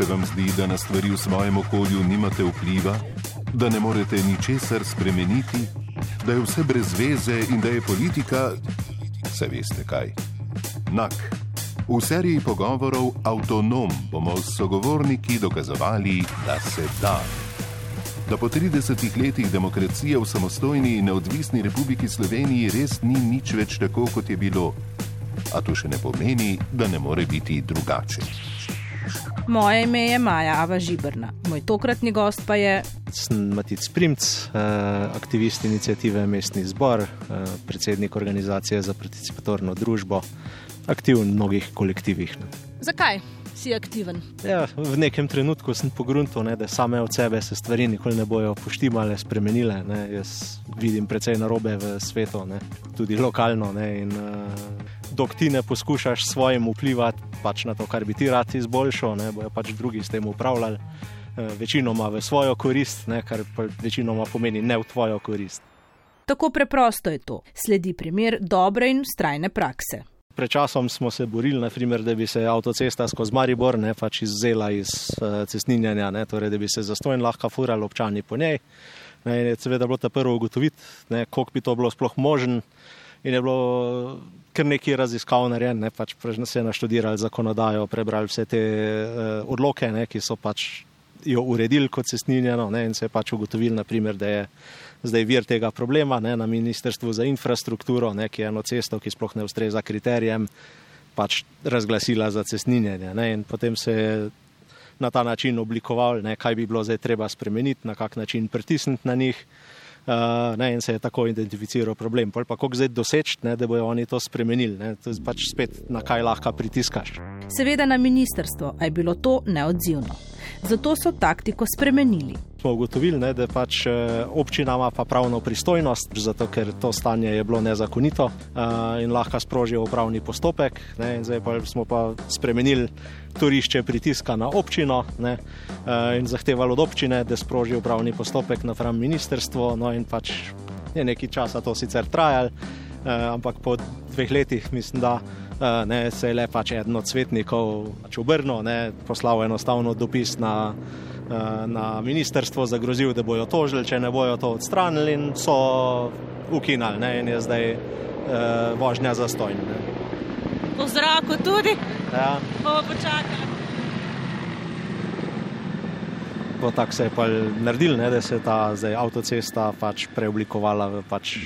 Se vam zdi, da na stvari v svojem okolju nimate vpliva, da ne morete ničesar spremeniti, da je vse brez veze in da je politika, se veste kaj. Nak. V seriji pogovorov Avtonom bomo s sogovorniki dokazovali, da se da. Da po 30 letih demokracije v samostojni in neodvisni Republiki Sloveniji res ni nič več tako, kot je bilo. A to še ne pomeni, da ne more biti drugače. Moje ime je Maja Ava Žibrna, moj tokratni gost pa je. Sem Matic Primc, aktivist inicijative Mestni zbor, predsednik organizacije za participatorno družbo, aktiven v mnogih kolektivih. Zakaj si aktiven? Ja, v nekem trenutku sem pogruntil, ne, da same od sebe se stvari nikoli ne bojo poštimale, spremenile. Ne. Jaz vidim precej narobe v svetu, ne, tudi lokalno. Ne, in, uh, dok ti ne poskušaš svojim vplivati pač na to, kar bi ti rad izboljšal, ne bojo pač drugi s tem upravljali, uh, večinoma v svojo korist, ne, kar pa večinoma pomeni ne v tvojo korist. Tako preprosto je to. Sledi primer dobre in strajne prakse. Pred časom smo se borili, naprimer, da bi se avtocesta skozi Maribor ne, pač izvzela iz uh, cestninjanja, ne, torej, da bi se zastojn lahko furali občani po njej. Ne, in je seveda bilo ta prvo ugotoviti, koliko bi to bilo sploh možen. In je bilo kar nekaj raziskav narejen, ne, pač se je naštudirali zakonodajo, prebrali vse te uh, odloke, ne, ki so pač jo uredili kot cestninjeno in se je pač ugotovili, naprimer, da je zdaj vir tega problema ne, na Ministrstvu za infrastrukturo, ne, ki je eno cesto, ki sploh ne ustreza kriterijem, pač razglasila za cestninjenje. Ne, in potem se je na ta način oblikoval, ne, kaj bi bilo zdaj treba spremeniti, na kak način pritisniti na njih. Uh, ne, in se je tako identificiral problem. Pol pa kako zdaj doseči, ne, da bojo oni to spremenili. Ne, to je pač spet na kaj lahko pritiskaš. Seveda na ministrstvo, a je bilo to neodzivno. Zato so taktiko spremenili. Smo ugotovili, ne, da pač občina ima pa pravno pristojnost, zato ker to stanje je bilo nezakonito uh, in lahko sprožijo upravni postopek. Ne, zdaj pa smo pa spremenili turišče pritiska na občino ne, uh, in zahtevali od občine, da sproži upravni postopek na fram ministrstvo. No in pač je nekaj časa to sicer trajalo, uh, ampak po dveh letih mislim, da. Ne, se je le pač eden od svetnikov pač obrnil, poslal enostavno dopis na, na ministrstvo, zagrozil, da bojo tožili, če ne bojo to odstranili, in so ukinali, ne, in je zdaj uh, vožnja za stojn. Po zraku tudi? Ja. Bomo počakali. Tako se je pa naredil, ne, da se je ta zdaj, avtocesta pač preoblikovala v pač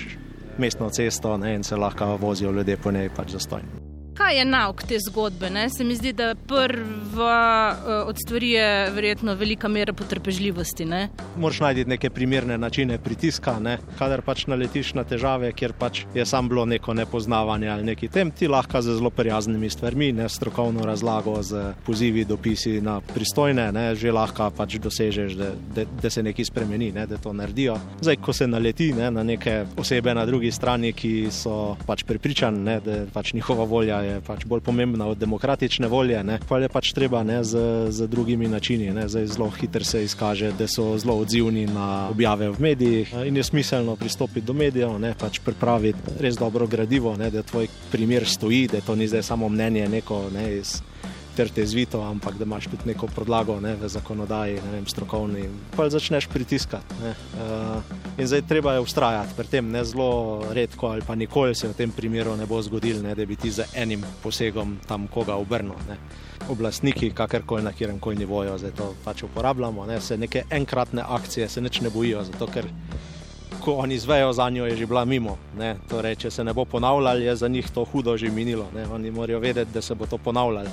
mestno cesto ne, in se lahko vozijo ljudje po njej pač za stojn. Kaj je nauk te zgodbe? Ne? Se mi zdi, da prva uh, od stvari je verjetno velika mera potrpežljivosti. Ne? Moraš najti neke primerne načine pritiska, ne? kadar pač naletiš na težave, kjer pač je sam bilo neko nepoznavanje ali neki tem, ti lahko z zelo prijaznimi stvarmi, ne strokovno razlago, z pozivi, dopisi na pristojne, ne? že lahko pač dosežeš, da, da, da se nekaj spremeni, ne? da to naredijo. Zdaj, ko se naleti ne? na neke osebe na drugi strani, ki so pač pripričani, da pač njihova volja je pač bolj pomembna od demokratične volje, pa je pač treba ne, z, z drugimi načini. Ne. Zdaj zelo hitro se izkaže, da so zelo odzivni na objave v medijih in je smiselno pristopiti do medijev, ne, pač pripraviti res dobro gradivo, ne, da tvoj primer stoji, da to ni zdaj samo mnenje neko ne, iz trte zvito, ampak da imaš tudi neko podlago ne, v zakonodaji, ne vem, strokovni. Pa začneš pritiskati. Ne, uh, in zdaj treba je ustrajati pri tem, ne zelo redko ali pa nikoli se v tem primeru ne bo zgodil, ne, da bi ti z enim posegom tam koga obrnil. Ne. Oblastniki, kakorkoli na kjerem koli nivoju, zdaj to pač uporabljamo, ne, se neke enkratne akcije se neč ne bojijo, zato ker ko oni izvejo za njo, je že bila mimo. Torej, če se ne bo ponavljalo, je za njih to hudo že minilo. Ne. Oni morajo vedeti, da se bo to ponavljalo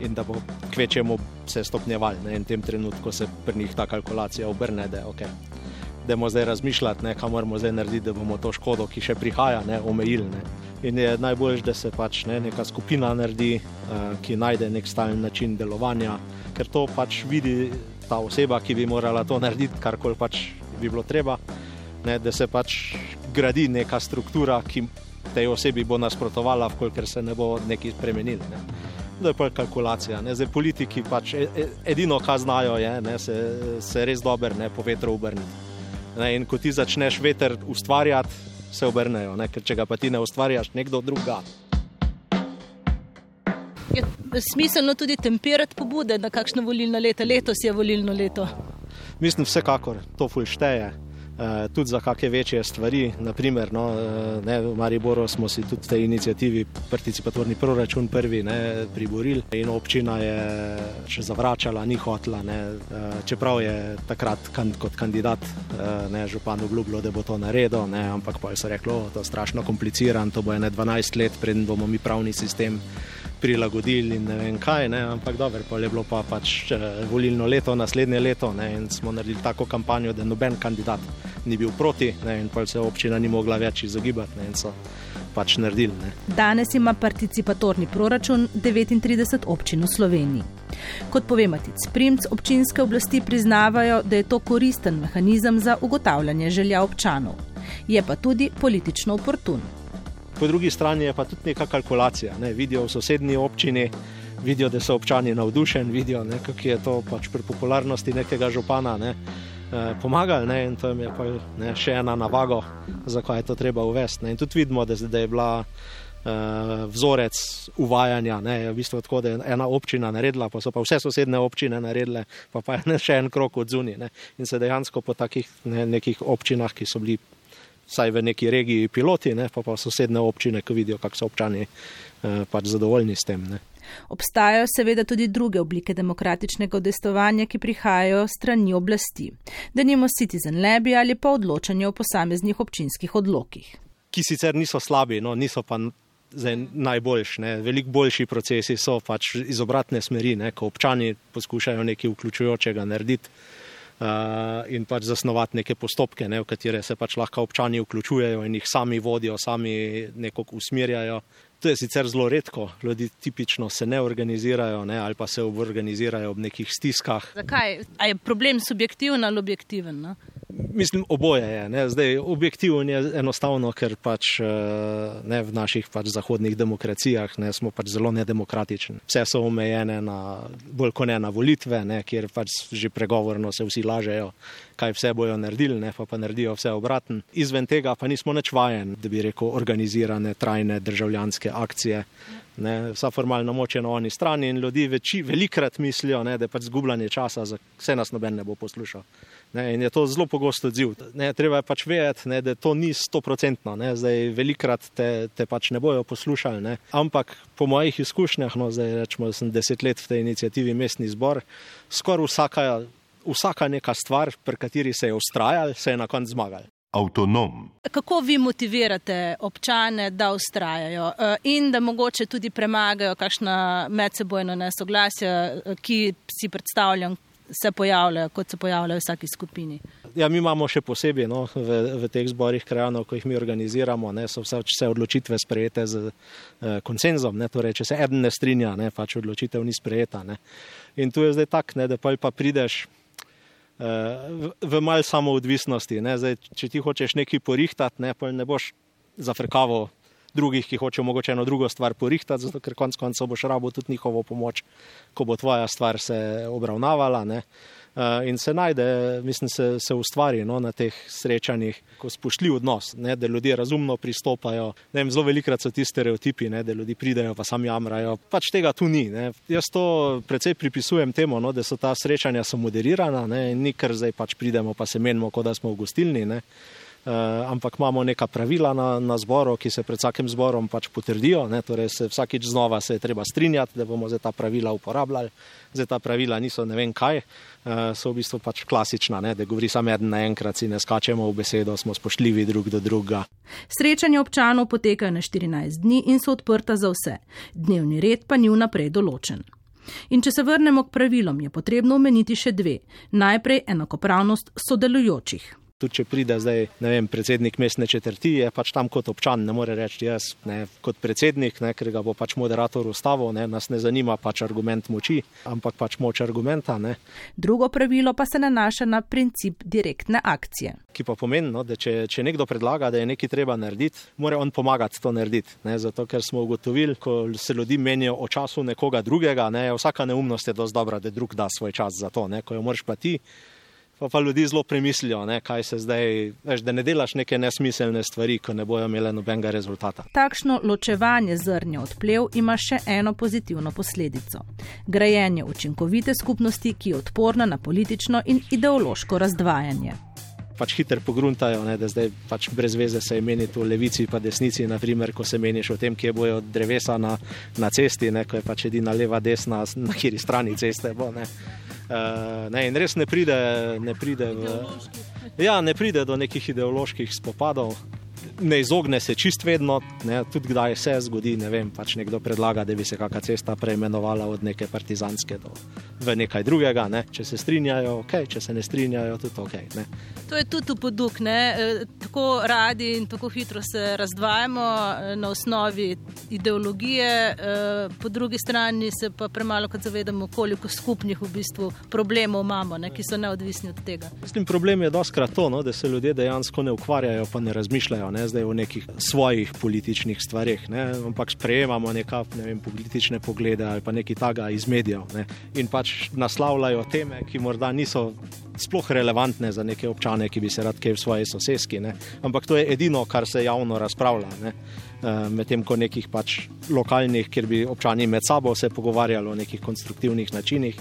in da bo kvečemu se stopnjeval. Ne, in v tem trenutku se pri njih ta kalkulacija obrne, da je ok. Moramo zdaj razmišljati, ne, kaj moramo zdaj narediti, da bomo to škodo, ki še prihaja, ne, omejili. Ne. In je najbolj, da se pač ne, neka skupina naredi, uh, ki najde nek stalen način delovanja, ker to pač vidi ta oseba, ki bi morala to narediti, karkoli pač bi bilo treba. Ne, da se pač gradi neka struktura, ki tej osebi bo nasprotovala, ker se ne bo nekaj spremenil. Ne da je pa kalkulacija. Ne? Zdaj politiki pač e, e, edino, kar znajo, je, ne, se, se res dobro ne po vetru obrniti. In ko ti začneš veter ustvarjati, se obrnejo, ne? ker če ga pa ti ne ustvarjaš, nekdo druga. Je smiselno tudi tempirati pobude na kakšno volilno leto, letos je volilno leto. Mislim, vsekakor to fulšteje. Eh, tudi za kakšne večje stvari. Naprimer, no, eh, ne, v Mariboru smo si tudi v tej inicijativi participatorni proračun prvi ne, priborili in občina je še zavračala, ni hotla. Ne, eh, čeprav je takrat kot kandidat ne, župan obljubljal, da bo to naredil, ne, ampak pa je se reklo, da je to strašno komplicirano, to bo ene 12 let, preden bomo mi pravni sistem prilagodili in ne vem kaj, ne, ampak dobro, pa je bilo pa pač eh, volilno leto, naslednje leto ne, in smo naredili tako kampanjo, da noben kandidat ni bil proti ne, in pa se občina ni mogla več izogibati ne, in so pač naredili. Ne. Danes ima participatorni proračun 39 občin v Sloveniji. Kot pove Matic Primc, občinske oblasti priznavajo, da je to koristen mehanizem za ugotavljanje želja občanov. Je pa tudi politično oportun po drugi strani je pa tudi neka kalkulacija. Ne? Vidijo v sosednji občini, vidijo, da so občani navdušeni, vidijo, kako je to pač pri popularnosti nekega župana ne? e, pomagalo. In to je pa ne, še ena navaga, zakaj je to treba uvesti. Ne? In tudi vidimo, da, da je bila. Uh, vzorec uvajanja, ne, v bistvu tako, da je ena občina naredila, pa so pa vse sosedne občine naredile, pa, pa je še en krok od zunaj. In se dejansko po takih ne, nekih občinah, ki so bili vsaj v neki regiji piloti, ne, pa pa sosedne občine, ki vidijo, kako so občani eh, pač zadovoljni s tem. Ne. Obstajajo seveda tudi druge oblike demokratičnega odestovanja, ki prihajajo strani oblasti, da nimo citizen lebi ali pa odločanje o posameznih občinskih odlokih. Ki sicer niso slabi, no, niso pa najboljši. Veliko boljši procesi so pač iz obratne smeri, ne, ko občani poskušajo nekaj vključujočega narediti. Uh, in pač zasnovati neke postopke, ne, v katere se pač lahko občani vključujejo in jih sami vodijo, sami nekako usmerjajo. To je sicer zelo redko, ljudje tipično se ne organizirajo ne, ali pa se organizirajo ob nekih stiskah. Zakaj? A je problem subjektiven ali objektiven? No? Mislim, oboje je. Ne. Zdaj, objektivno je enostavno, ker pač eh, ne, v naših pač zahodnih demokracijah ne, smo pač zelo nedemokratični. Vse so omejene na bolj kot ne na volitve, ne, kjer pač že pregovorno se vsi lažejo, kaj vse bojo naredili, ne, pa, pa naredijo vse obratno. Izven tega pa nismo več vajeni, da bi rekel, organizirane trajne državljanske akcije. Ne, vsa formalna moč je na oni strani in ljudi veči, velikrat mislijo, ne, da je pač zgubljanje časa, vse nas noben ne bo poslušal. Ne, in je to zelo pogosto odziv. Ne, treba je pač vedeti, ne, da to ni stoprocentno. Zdaj, velikrat te, te pač ne bojo poslušali. Ne. Ampak po mojih izkušnjah, no, zdaj rečemo, da sem deset let v tej inicijativi Mestni zbor, skoraj vsaka, vsaka neka stvar, pri kateri se je ustrajal, se je na koncu zmagal. Avtonom. Kako vi motivirate občane, da ustrajajo eh, in da mogoče tudi premagajo kakšna medsebojna nesoglasja, eh, ki si predstavljam, se pojavljajo, kot se pojavljajo v vsaki skupini. Ja, mi imamo še posebej no, v, v teh zborih krajanov, ko jih mi organiziramo, ne, so vse, vse odločitve sprejete z eh, konsenzom. Ne, torej, če se eden ne strinja, ne, pač odločitev ni sprejeta. Ne. In tu je zdaj tak, ne, da pa, pa prideš. Eh, v, v malj samoodvisnosti. Zdaj, če ti hočeš nekaj porihtati, ne, ne boš zafrkavo drugih, ki hočejo mogoče eno drugo stvar porihtati, zato ker konec koncev boš rabo tudi njihovo pomoč, ko bo tvoja stvar se obravnavala. Ne. Uh, in se najde, mislim, se, se ustvari no, na teh srečanjih, ko spoštljiv odnos, ne, da ljudje razumno pristopajo. Vem, zelo velikrat so ti stereotipi, ne, da ljudje pridejo pa sami jamrajo. Pač tega tu ni. Ne. Jaz to precej pripisujem temu, no, da so ta srečanja moderirana, ne, in nikar zdaj pač pridemo pa se menimo, kot da smo v gostilni. Ne. Uh, ampak imamo neka pravila na, na zboru, ki se pred vsakim zborom pač potrdijo. Ne, torej se vsakič znova se je treba strinjati, da bomo za ta pravila uporabljali. Za ta pravila niso ne vem kaj, uh, so v bistvu pač klasična, ne, da govori samo eden naenkrat, si ne skačemo v besedo, smo spoštljivi drug do druga. Srečanje občanov potekajo na 14 dni in so odprta za vse. Dnevni red pa ni vnaprej določen. In če se vrnemo k pravilom, je potrebno omeniti še dve. Najprej enakopravnost sodelujočih. Tudi če pride zdaj, ne vem, predsednik mestne četrti, je pač tam kot občan, ne more reči jaz, ne, kot predsednik, ne, ker ga bo pač moderator ustavil, ne, nas ne zanima pač argument moči, ampak pač moč argumenta. Ne. Drugo pravilo pa se nanaša na princip direktne akcije. Ki pa pomeni, no, da če, če nekdo predlaga, da je nekaj treba narediti, mora on pomagati to narediti. Ne, zato, ker smo ugotovili, ko se ljudi menijo o času nekoga drugega, ne, vsaka neumnost je dosti dobra, da drug da svoj čas za to, ne, ko jo moraš pa ti Pa, pa ljudi zelo premislijo, ne, kaj se zdaj, veš, da ne delaš neke nesmiselne stvari, ko ne bojo imele nobenega rezultata. Takšno ločevanje zrnja od plev ima še eno pozitivno posledico: grajenje učinkovite skupnosti, ki je odporna na politično in ideološko razdvajanje. Pač hiter pogruntajo, ne, da zdaj pač brez veze se imeni tu levici in desnici, naprimer, ko se meniš o tem, kje bojo drevesa na, na cesti, ne, ko je pač edina leva, desna, na kjeri strani ceste bo. Ne. Uh, ne, in res ne pride, ne, pride v, ja, ne pride do nekih ideoloških spopadov, ne izogne se čist vedno, ne, tudi kdaj se zgodi, ne vem, pač nekdo predlaga, da bi se kakšna cesta preimenovala od neke partizanske do nekaj drugega. Ne. Če se strinjajo, ok, če se ne strinjajo, tudi ok. Ne. To je tudi poduk, ne? E, tako radi in tako hitro se razdvajamo e, na osnovi ideologije, e, po drugi strani se pa premalo kot zavedamo, koliko skupnih v bistvu problemov imamo, ne? ki so neodvisni od tega. Mislim, problem je doskrat to, no, da se ljudje dejansko ne ukvarjajo, pa ne razmišljajo ne, zdaj o nekih svojih političnih stvarih, ne, ampak sprejemamo neka ne vem, politične poglede ali pa nekaj taga iz medijev ne, in pač naslavljajo teme, ki morda niso sploh relevantne za neke občane, ki bi se rad kaj v svoji sosedski. Ampak to je edino, kar se javno razpravlja. Ne. Eh, medtem ko nekih pač lokalnih, kjer bi občani med sabo se pogovarjali o nekih konstruktivnih načinih,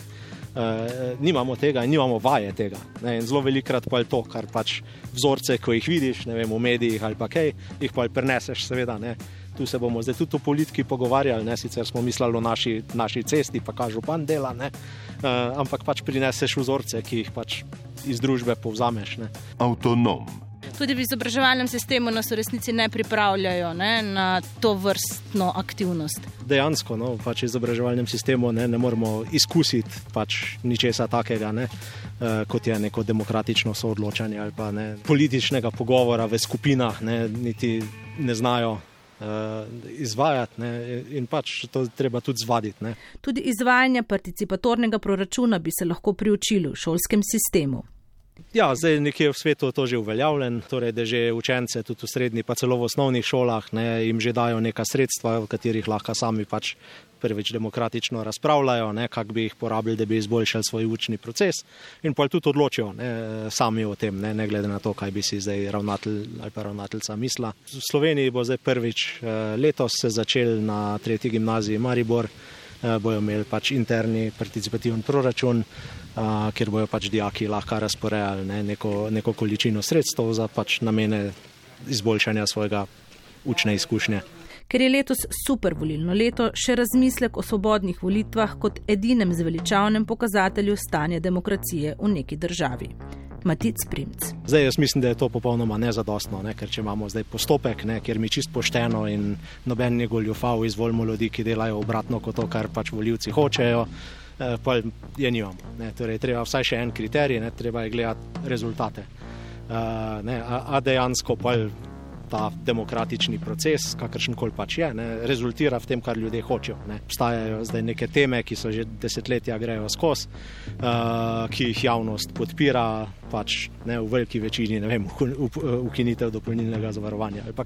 uh, nimamo tega nimamo vaje tega. Ne, zelo velikrat pa je to, kar pač vzorce, ko jih vidiš vem, v medijih ali pa kaj, jih pa preneseš, seveda. Ne. Tu se bomo zdaj tudi o politiki pogovarjali, ne sicer smo mislili o naši, naši cesti, pa kažu pan dela, ne, uh, ampak pač prineseš vzorce, ki jih pač iz družbe povzameš. Ne. Avtonom tudi v izobraževalnem sistemu nas v resnici ne pripravljajo ne, na to vrstno aktivnost. Dejansko, no, pač v izobraževalnem sistemu ne, ne moremo izkusiti pač ničesar takega, ne, uh, kot je neko demokratično soodločanje ali pa ne, političnega pogovora v skupinah, ne, niti ne znajo. Uh, izvajati ne, in pač to treba tudi zvaditi. Ne. Tudi izvajanje participatornega proračuna bi se lahko priučilo v šolskem sistemu. Ja, zdaj nekje v svetu je to že uveljavljen, torej da že učence tudi v srednji, pa celo v osnovnih šolah, ne, jim že dajo neka sredstva, v katerih lahko sami pač prvič demokratično razpravljajo, kako bi jih porabili, da bi izboljšali svoj učni proces in pa tudi odločijo ne, sami o tem, ne, ne glede na to, kaj bi si zdaj ravnatelj ali pa ravnateljca misla. V Sloveniji bo zdaj prvič eh, letos se začel na tretji gimnaziji Maribor, eh, bojo imeli pač interni participativen proračun kjer bojo pač dijaki lahko razporejali ne, neko, neko količino sredstev za pač namene izboljšanja svojega učne izkušnje. Ker je letos super volilno leto, še razmislek o svobodnih volitvah kot edinem zveličavnem pokazatelju stanja demokracije v neki državi. Matic Primc. Zdaj, jaz mislim, da je to popolnoma nezadostno, ne? ker če imamo zdaj postopek, ne? kjer mi čist pošteno in noben ne goljufal izvolimo ljudi, ki delajo obratno kot to, kar pač voljivci hočejo. Eh, pa je nimamo. Ne, torej, treba vsaj še en kriterij, ne, treba je gledati rezultate. Uh, ne, a, a dejansko pa ta demokratični proces, kakršen koli pač je, ne, rezultira v tem, kar ljudje hočejo. Ne. Obstajajo zdaj neke teme, ki so že desetletja grejo skozi, uh, ki jih javnost podpira, pač ne, v veliki večini, ne vem, ukinitev dopolnilnega zavarovanja ali pa,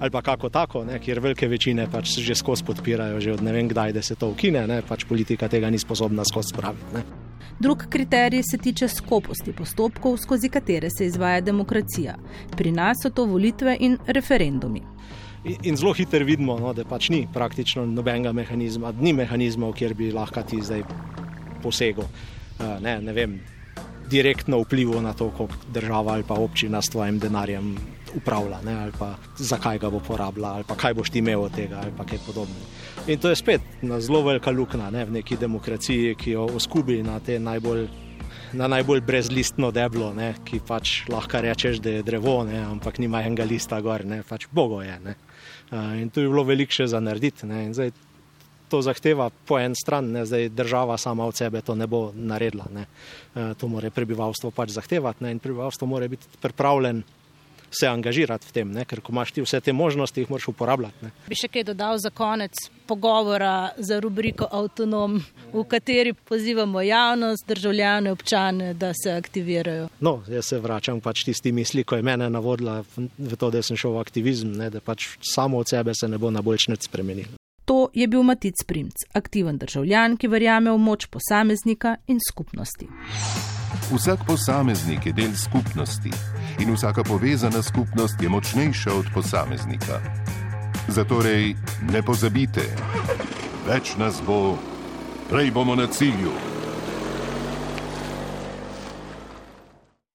ali pa kako tako, ne, kjer velike večine pač že skozi podpirajo, že od ne vem kdaj, da se to ukine, ne, pač politika tega ni sposobna skozi spraviti. Drug kriterij se tiče skoposti postopkov, skozi katere se izvaja demokracija. Pri nas so to volitve in referendumi. In, in zelo hitro vidimo, no, da pač ni praktično nobenega mehanizma, ni mehanizmov, kjer bi lahko ti zdaj posegel. Uh, ne, ne vem, direktno vplival na to, kako država ali pa občina s tvojim denarjem upravlja, ne, ali pa zakaj ga bo porabila, ali pa kaj boš ti imel od tega, ali pa kaj podobnega. In to je spet zelo velika luknja ne, v neki demokraciji, ki jo oskubi na te najbolj. Na najbolj brezlistno deblo, ne, ki pač lahko rečeš, da je drevo, ne, ampak nima enega lista gor, ne, pač bogo je. Ne. In tu je bilo veliko še za narediti. Zdaj, to zahteva po en stran, ne, zdaj država sama od sebe to ne bo naredila. Ne. To mora prebivalstvo pač zahtevati ne, in prebivalstvo mora biti pripravljeno se angažirati v tem, ne? ker ko imaš ti vse te možnosti, jih moraš uporabljati. Ne? Bi še kaj dodal za konec pogovora za rubriko Autonom, v kateri pozivamo javnost, državljane, občane, da se aktivirajo. No, jaz se vračam pač tisti misli, ko je mene navodila v to, da sem šel v aktivizem, ne? da pač samo od sebe se ne bo na boljšnec spremenil. To je bil Matic Primc, aktiven državljan, ki verjame v moč posameznika in skupnosti. Vsak posameznik je del skupnosti in vsaka povezana skupnost je močnejša od posameznika. Zatorej ne pozabite, več nas bo, prej bomo na cilju.